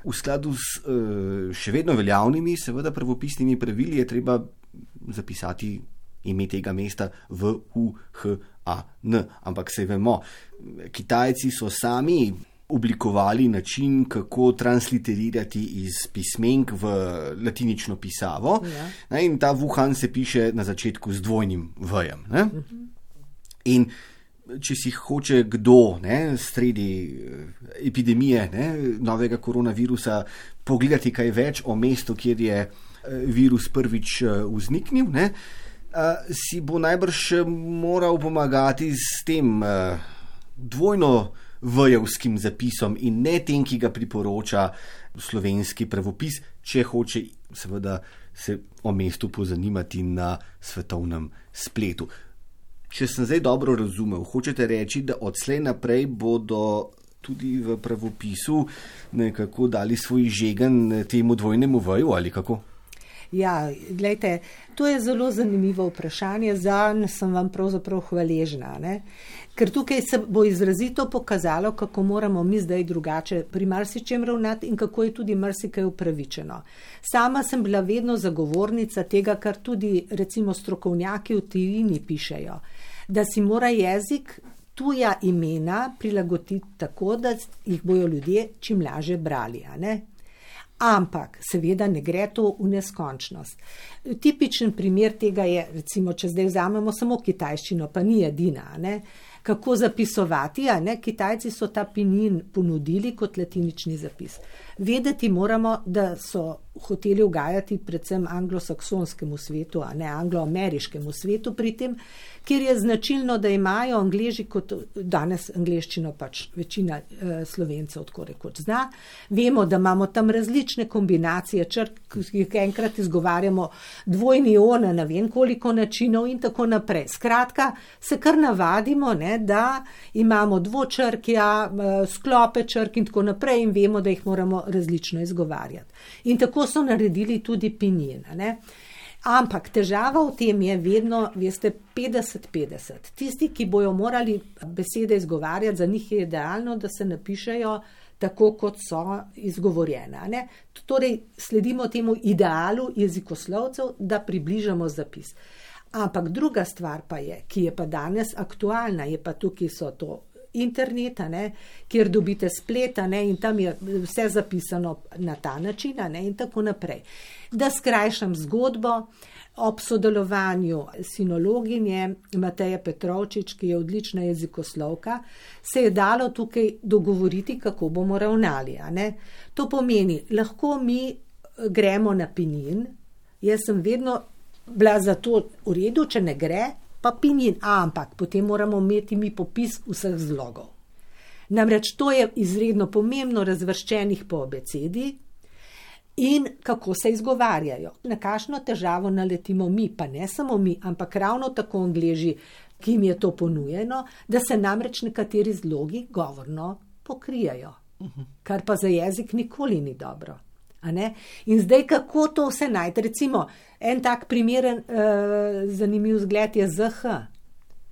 V skladu s uh, še vedno veljavnimi, seveda, pravopisnimi pravili je treba zapisati ime tega mesta v U, H, A, N. Ampak se vemo, Kitajci so sami oblikovali način, kako transliterirati iz pismenk v latinično pisavo. Ja. In ta Wuhan se piše na začetku z dvojnim vajem. In če si hoče kdo ne, sredi eh, epidemije ne, novega koronavirusa pogledati kaj več o mestu, kjer je eh, virus prvič eh, vzniknil, ne, si bo najbrž moral pomagati s tem dvojno vojevskim zapisom in ne tem, ki ga priporoča slovenski pravopis, če hoče seveda se o mestu pozanimati na svetovnem spletu. Če sem zdaj dobro razumel, hočete reči, da odslej naprej bodo tudi v pravopisu nekako dali svoj žegen temu dvojnemu voju ali kako? Ja, gledajte, to je zelo zanimivo vprašanje, za njega sem vam pravzaprav hvaležna. Ne? Ker tukaj se bo izrazito pokazalo, kako moramo mi zdaj drugače pri marsičem ravnati in kako je tudi marsikaj upravičeno. Sama sem bila vedno zagovornica tega, kar tudi recimo strokovnjaki v tujini pišejo, da si mora jezik tuja imena prilagoditi tako, da jih bojo ljudje čim laže brali. Ampak, seveda, ne gre to v neskončnost. Tipičen primer tega je, recimo, če zdaj vzamemo samo kitajščino, pa ni edina, ne? Kako zapisovati. Kitajci so ta pinin ponudili kot latinični zapis. Vedeti moramo, da so hoteli ugajati predvsem anglosaksonskemu svetu, a ne angloameriškemu svetu pri tem, kjer je značilno, da imajo angliži kot danes angliščino pač večina eh, slovencev tako rekoč zna. Vemo, da imamo tam različne kombinacije črk, ki jih enkrat izgovarjamo dvojni one, ne vem koliko načinov in tako naprej. Skratka, se kar navadimo, ne, da imamo dvočrkja, eh, sklope črk in tako naprej in vemo, da jih moramo različno izgovarjati. In tako so naredili tudi pinjina. Ampak težava v tem je vedno, veste, 50-50. Tisti, ki bojo morali besede izgovarjati, za njih je idealno, da se napišejo tako, kot so izgovorjene. Ne? Torej, sledimo temu idealu jezikoslovcev, da približamo zapis. Ampak druga stvar pa je, ki je pa danes aktualna, je pa tukaj so to interneta, ne, kjer dobite spleta ne, in tam je vse zapisano na ta način ne, in tako naprej. Da skrajšam zgodbo, ob sodelovanju sinologinje Mateje Petrovčič, ki je odlična jezikoslovka, se je dalo tukaj dogovoriti, kako bomo ravnali. To pomeni, lahko mi gremo na pinin, jaz sem vedno bila za to v redu, če ne gre, pa pinin, ampak potem moramo imeti mi popis vseh zlogov. Namreč to je izredno pomembno razvrščenih po abecedi in kako se izgovarjajo. Na kakšno težavo naletimo mi, pa ne samo mi, ampak ravno tako angleži, ki jim je to ponujeno, da se namreč nekateri zlogi govorno pokrijajo, kar pa za jezik nikoli ni dobro. In zdaj, kako to vse najti? Recimo, en tak primeren, uh, zanimiv zgled je ZH.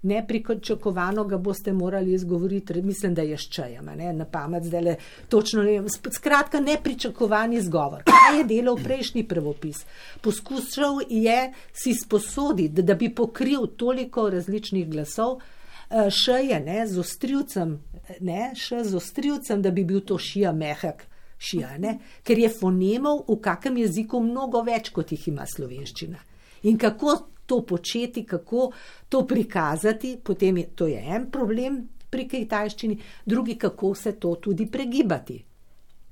Nepričakovano ga boste morali izgovoriti, mislim, da je ščejem, ne na pamet, zdaj le točno ne vem. Skratka, nepričakovan izgovor. Kaj je delal prejšnji pravopis? Poskušal je si sposoditi, da bi pokril toliko različnih glasov, še je ne z ostrivcem, ne še z ostrivcem, da bi bil to šija ne? Ker je fonemov v kakem jeziku mnogo več, kot jih ima slovenščina. In kako to početi, kako to prikazati, potem je to je en problem pri kitajščini, drugi, kako se to tudi pregibati.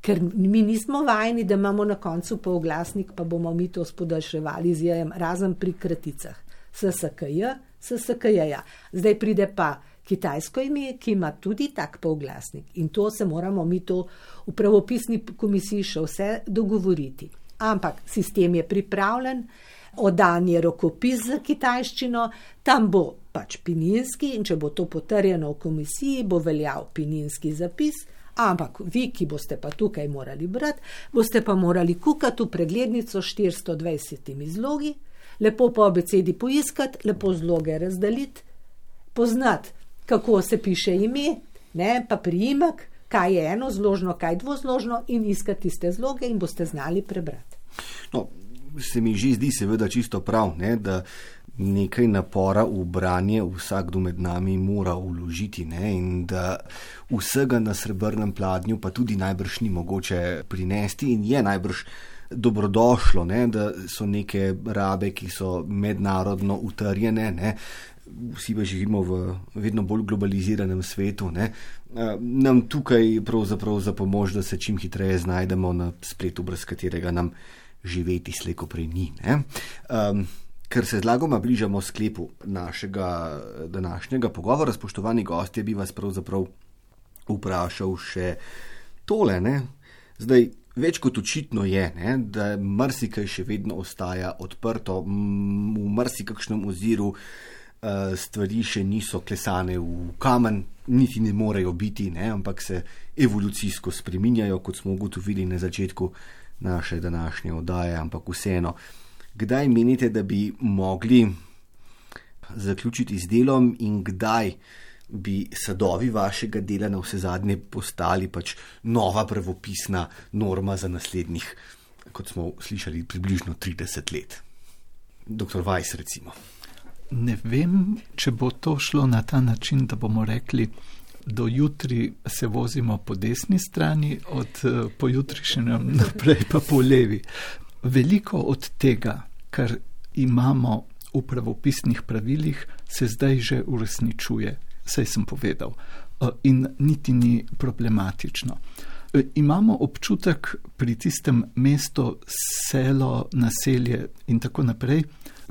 Ker mi nismo vajeni, da imamo na koncu polglasnik, pa bomo mi to spodaljševali z jajem, razen pri kraticah. SSKJ, SSKJ. Zdaj pride pa kitajsko ime, ki ima tudi tak polglasnik in to se moramo mi to v pravopisni komisiji še vse dogovoriti. Ampak sistem je pripravljen, odan je rokopis za kitajščino, tam bo pač pininski in če bo to potrjeno v komisiji, bo veljal pininski zapis. Ampak vi, ki boste pa tukaj morali brati, boste pa morali kukati v preglednico 420 izlogi, lepo po abecedi poiskati, lepo zloge razdaliti, poznati kako se piše ime, ne, pa priimek, kaj je eno zložno, kaj dvozložno, in iskati tiste zloge, in boste znali prebrati. No, se mi že zdi, seveda, čisto prav, ne, da nekaj napora v branje vsakdo med nami mora vložiti, ne, in da vsega na srebrnem pladnju pa tudi najbrž ni mogoče prinesti, in je najbrž. Dobrodošlo, ne, da so neke rabe, ki so mednarodno utrjene, ne, vsi pa živimo v vedno bolj globaliziranem svetu, ne, nam tukaj pravzaprav za pomoč, da se čim hitreje znajdemo na spletu, brez katerega nam živeti slejko prej ni. Um, ker se zlagoma bližamo sklepu našega današnjega pogovora, spoštovani gostje, bi vas pravzaprav vprašal še tole. Ne? Zdaj, več kot očitno je, ne, da marsikaj še vedno ostaja odprto, v marsikakšnem oziru. Eh, stvari še niso klesane v kamen, niti ne morejo biti, ne, ampak se evolucijsko spreminjajo, kot smo ugotovili na začetku naše današnje oddaje. Ampak vseeno, kdaj menite, da bi mogli zaključiti z delom in kdaj bi sadovi vašega dela na vse zadnje postali pač nova pravopisna norma za naslednjih, kot smo slišali, približno 30 let. Doktor Vajs, recimo. Ne vem, če bo to šlo na ta način, da bomo rekli, do jutri se vozimo po desni strani, od eh, pojutrišnjem naprej pa po levi. Veliko od tega, kar imamo v pravopisnih pravilih, se zdaj že uresničuje, saj sem povedal, eh, in niti ni problematično. Eh, imamo občutek pri tistem mestu, selo, naselje in tako naprej,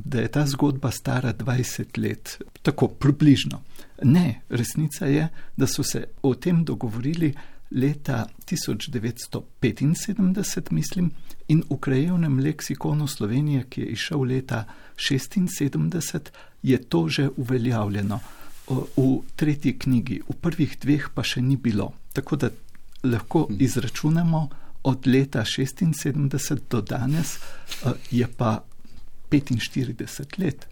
da je ta zgodba stara 20 let, tako približno. Ne, resnica je, da so se o tem dogovorili leta 1975, mislim, in v krajevnem leksikonu Slovenije, ki je išel leta 1976, je to že uveljavljeno. V tretji knjigi, v prvih dveh pa še ni bilo. Tako da lahko hm. izračunamo od leta 1976 do danes, je pa 45 let.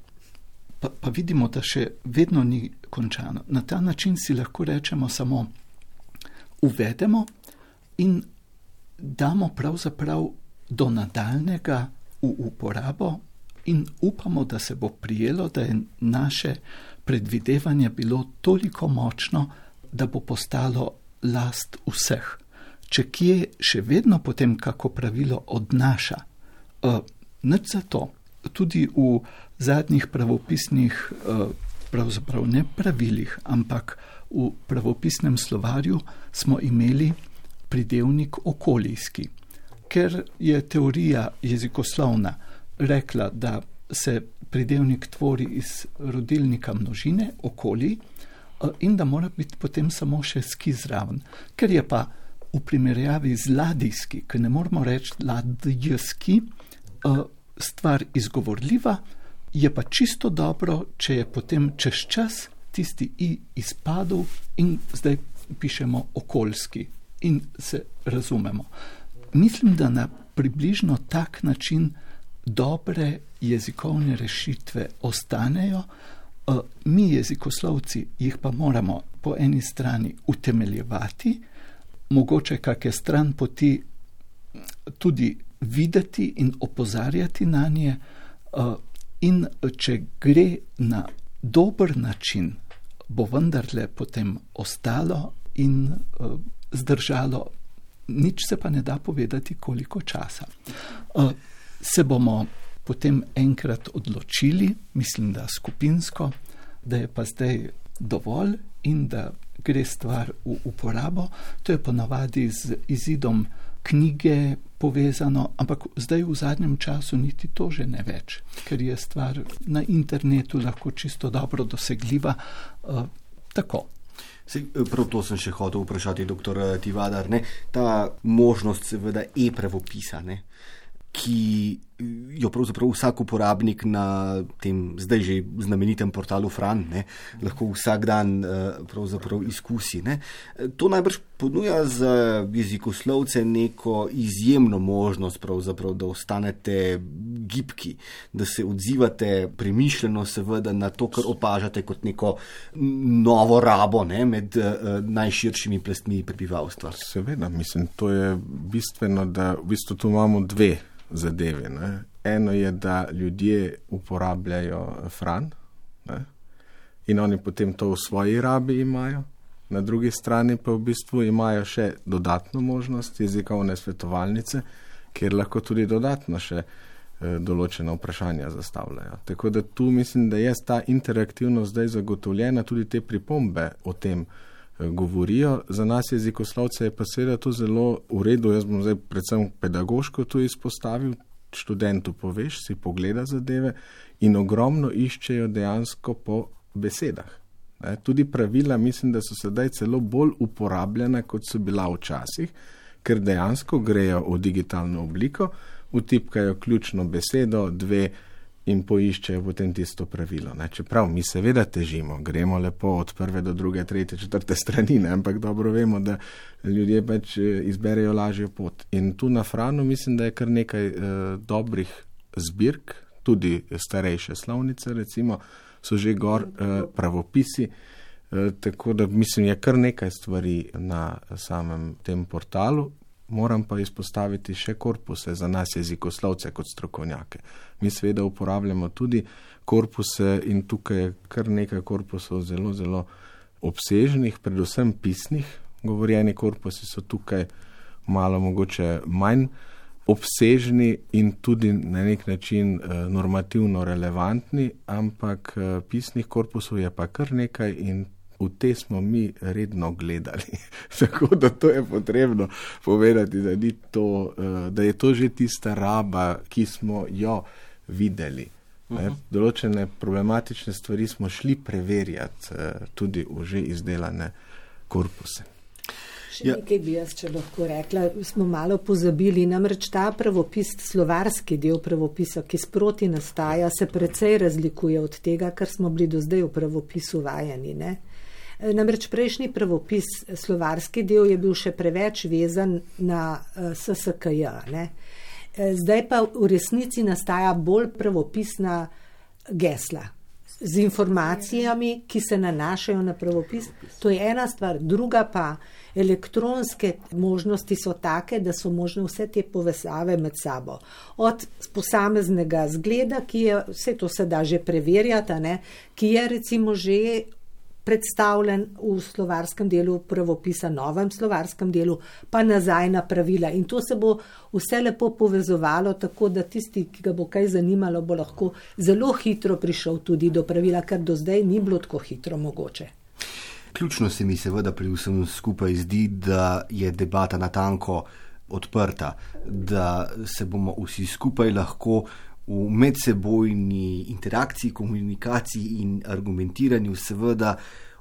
Pa, pa vidimo, da še vedno ni končano. Na ta način si lahko rečemo samo, uvedemo in damo pravzaprav do nadaljnega v uporabo, in upamo, da se bo prijelo, da je naše predvidevanje bilo toliko močno, da bo postalo last vseh. Če kje še vedno potem kako pravilo odnaša, uh, nič za to. Tudi v zadnjih pravopisnih, uh, pravzaprav ne pravilih, ampak v pravopisnem slovarju smo imeli pridevnik okolijski, ker je teorija jezikoslovna rekla, da se pridevnik tvori iz rodilnika množine, okoli, in da mora biti potem samo še ski zraven. Ker je pa v primerjavi z ladijski, ki ne moramo reči ladijski, stvar izgovorljiva, je pa čisto dobro, če je potem čez čas tisti i izpadel in zdaj pišemo okoljski in se razumemo. Mislim, da na približno tak način dobre jezikovne rešitve ostanejo, mi jezikoslovci jih pa moramo po eni strani utemeljevati, mogoče kakšne stran poti tudi videti in opozarjati na nje, in če gre na dober način, bo vendarle potem ostalo in zdržalo, nič se pa ne da povedati, koliko časa se bomo potem enkrat odločili, mislim, da skupinsko, da je pa zdaj dovolj in da gre stvar v uporabo. To je ponavadi z izidom knjige povezano, ampak zdaj v zadnjem času niti to že ne več, ker je stvar na internetu lahko čisto dobro dosegljiva. Uh, tako. Sej, prav to sem še hotel vprašati, doktor Tivadar. Ne? Ta možnost, seveda, e-pravopisa. Uh, ki jo pravzaprav vsak uporabnik na tem zdaj že znamenitem portalu Fran ne, lahko vsak dan eh, izkusi. Ne. To najbrž ponuja za jezikoslovce neko izjemno možnost, da ostanete gibki, da se odzivate premišljeno, seveda na to, kar opažate kot neko novo rabo ne, med uh, najširšimi plastmi prebivalstva. Seveda, mislim, to je bistveno, da v bistvu tu imamo dve zadeve. Ne. Eno je, da ljudje uporabljajo fran ne, in oni potem to v svoji rabi imajo, na drugi strani pa v bistvu imajo še dodatno možnost jezikovne svetovalnice, kjer lahko tudi dodatno še eh, določena vprašanja zastavljajo. Tako da tu mislim, da je ta interaktivnost zdaj zagotovljena, tudi te pripombe o tem, Eh, govorijo. Za nas jezikoslovce je pa seveda to zelo v redu. Jaz bom zdaj predvsem pedagoško to izpostavil. Študentu poveš, si pogleda zadeve in ogromno iščejo dejansko po besedah. Ne, tudi pravila mislim, da so sedaj celo bolj uporabljena, kot so bila včasih, ker dejansko grejo v digitalno obliko, utipkajo ključno besedo, dve in poiščejo potem tisto pravilo. Ne. Čeprav mi seveda težimo, gremo lepo od prve do druge, tretje, četrte strani, ne. ampak dobro vemo, da ljudje pač eh, izberejo lažjo pot. In tu na Franu mislim, da je kar nekaj eh, dobrih zbirk, tudi starejše slovnice, recimo, so že gor eh, pravopisi. Eh, tako da mislim, je kar nekaj stvari na samem tem portalu, Moram pa izpostaviti še korpuse za nas jezikoslovce kot strokovnjake. Mi seveda uporabljamo tudi korpuse in tukaj je kar nekaj korpusov zelo, zelo obsežnih, predvsem pisnih. Govorjeni korpusi so tukaj malo mogoče manj obsežni in tudi na nek način eh, normativno relevantni, ampak eh, pisnih korpusov je pa kar nekaj in v te smo mi redno gledali. Tako da to je potrebno povedati, da, to, eh, da je to že tista raba, ki smo jo videli. Uh -huh. Določene problematične stvari smo šli preverjati eh, tudi v že izdelane korpuse. Še ja. nekaj bi jaz, če lahko rekla, smo malo pozabili. Namreč ta pravopis, slovarski del pravopisa, ki sproti nastaja, se precej razlikuje od tega, kar smo bili do zdaj v pravopisu vajeni. Ne? Eh, namreč prejšnji pravopis, eh, slovarski del, je bil še preveč vezan na eh, SSKJ. Ne? Zdaj pa v resnici nastaja bolj pravopisna gesla z informacijami, ki se nanašajo na pravopis. To je ena stvar. Druga pa elektronske možnosti so take, da so možne vse te povezave med sabo. Od posameznega zgleda, ki je, vse to se da že preverjati, ne, ki je recimo že predstavljen v slovarskem delu pravopisa, novem slovarskem delu, pa nazaj na pravila. In to se bo vse lepo povezovalo, tako da tisti, ki ga bo kaj zanimalo, bo lahko zelo hitro prišel tudi do pravila, kar do zdaj ni bilo tako hitro mogoče. Ključno se mi seveda pri vsem skupaj zdi, da je debata na tanko odprta, da se bomo vsi skupaj lahko v medsebojni interakciji, komunikaciji in argumentiranju seveda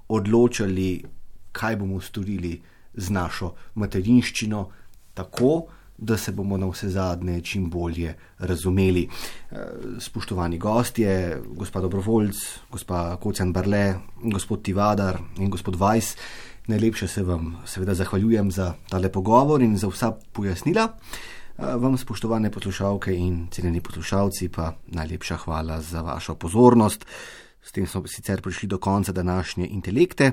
odločali, kaj bomo storili z našo materinščino, tako da se bomo na vse zadnje čim bolje razumeli. Eh, spoštovani gostje, gospod Dobrovoljc, gospod Kocjan Barle, gospod Tivadar in gospod Vajs, najlepše se vam seveda zahvaljujem za tale pogovor in za vsa pojasnila. Eh, vam, spoštovane poslušalke in cenjeni poslušalci, pa najlepša hvala za vašo pozornost. S tem smo sicer prišli do konca današnje intelekte,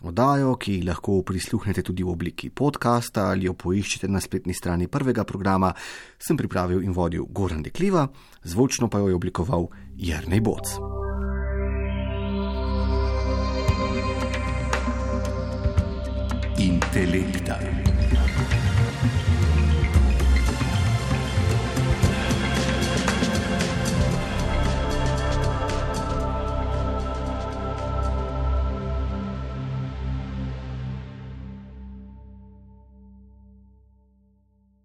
oddajo, ki lahko prisluhnete tudi v obliki podcasta ali jo poiščete na spletni strani prvega programa, sem pripravil in vodil Goran Dekliva, zvočno pa jo je oblikoval Jrnej Boc. Intelekta.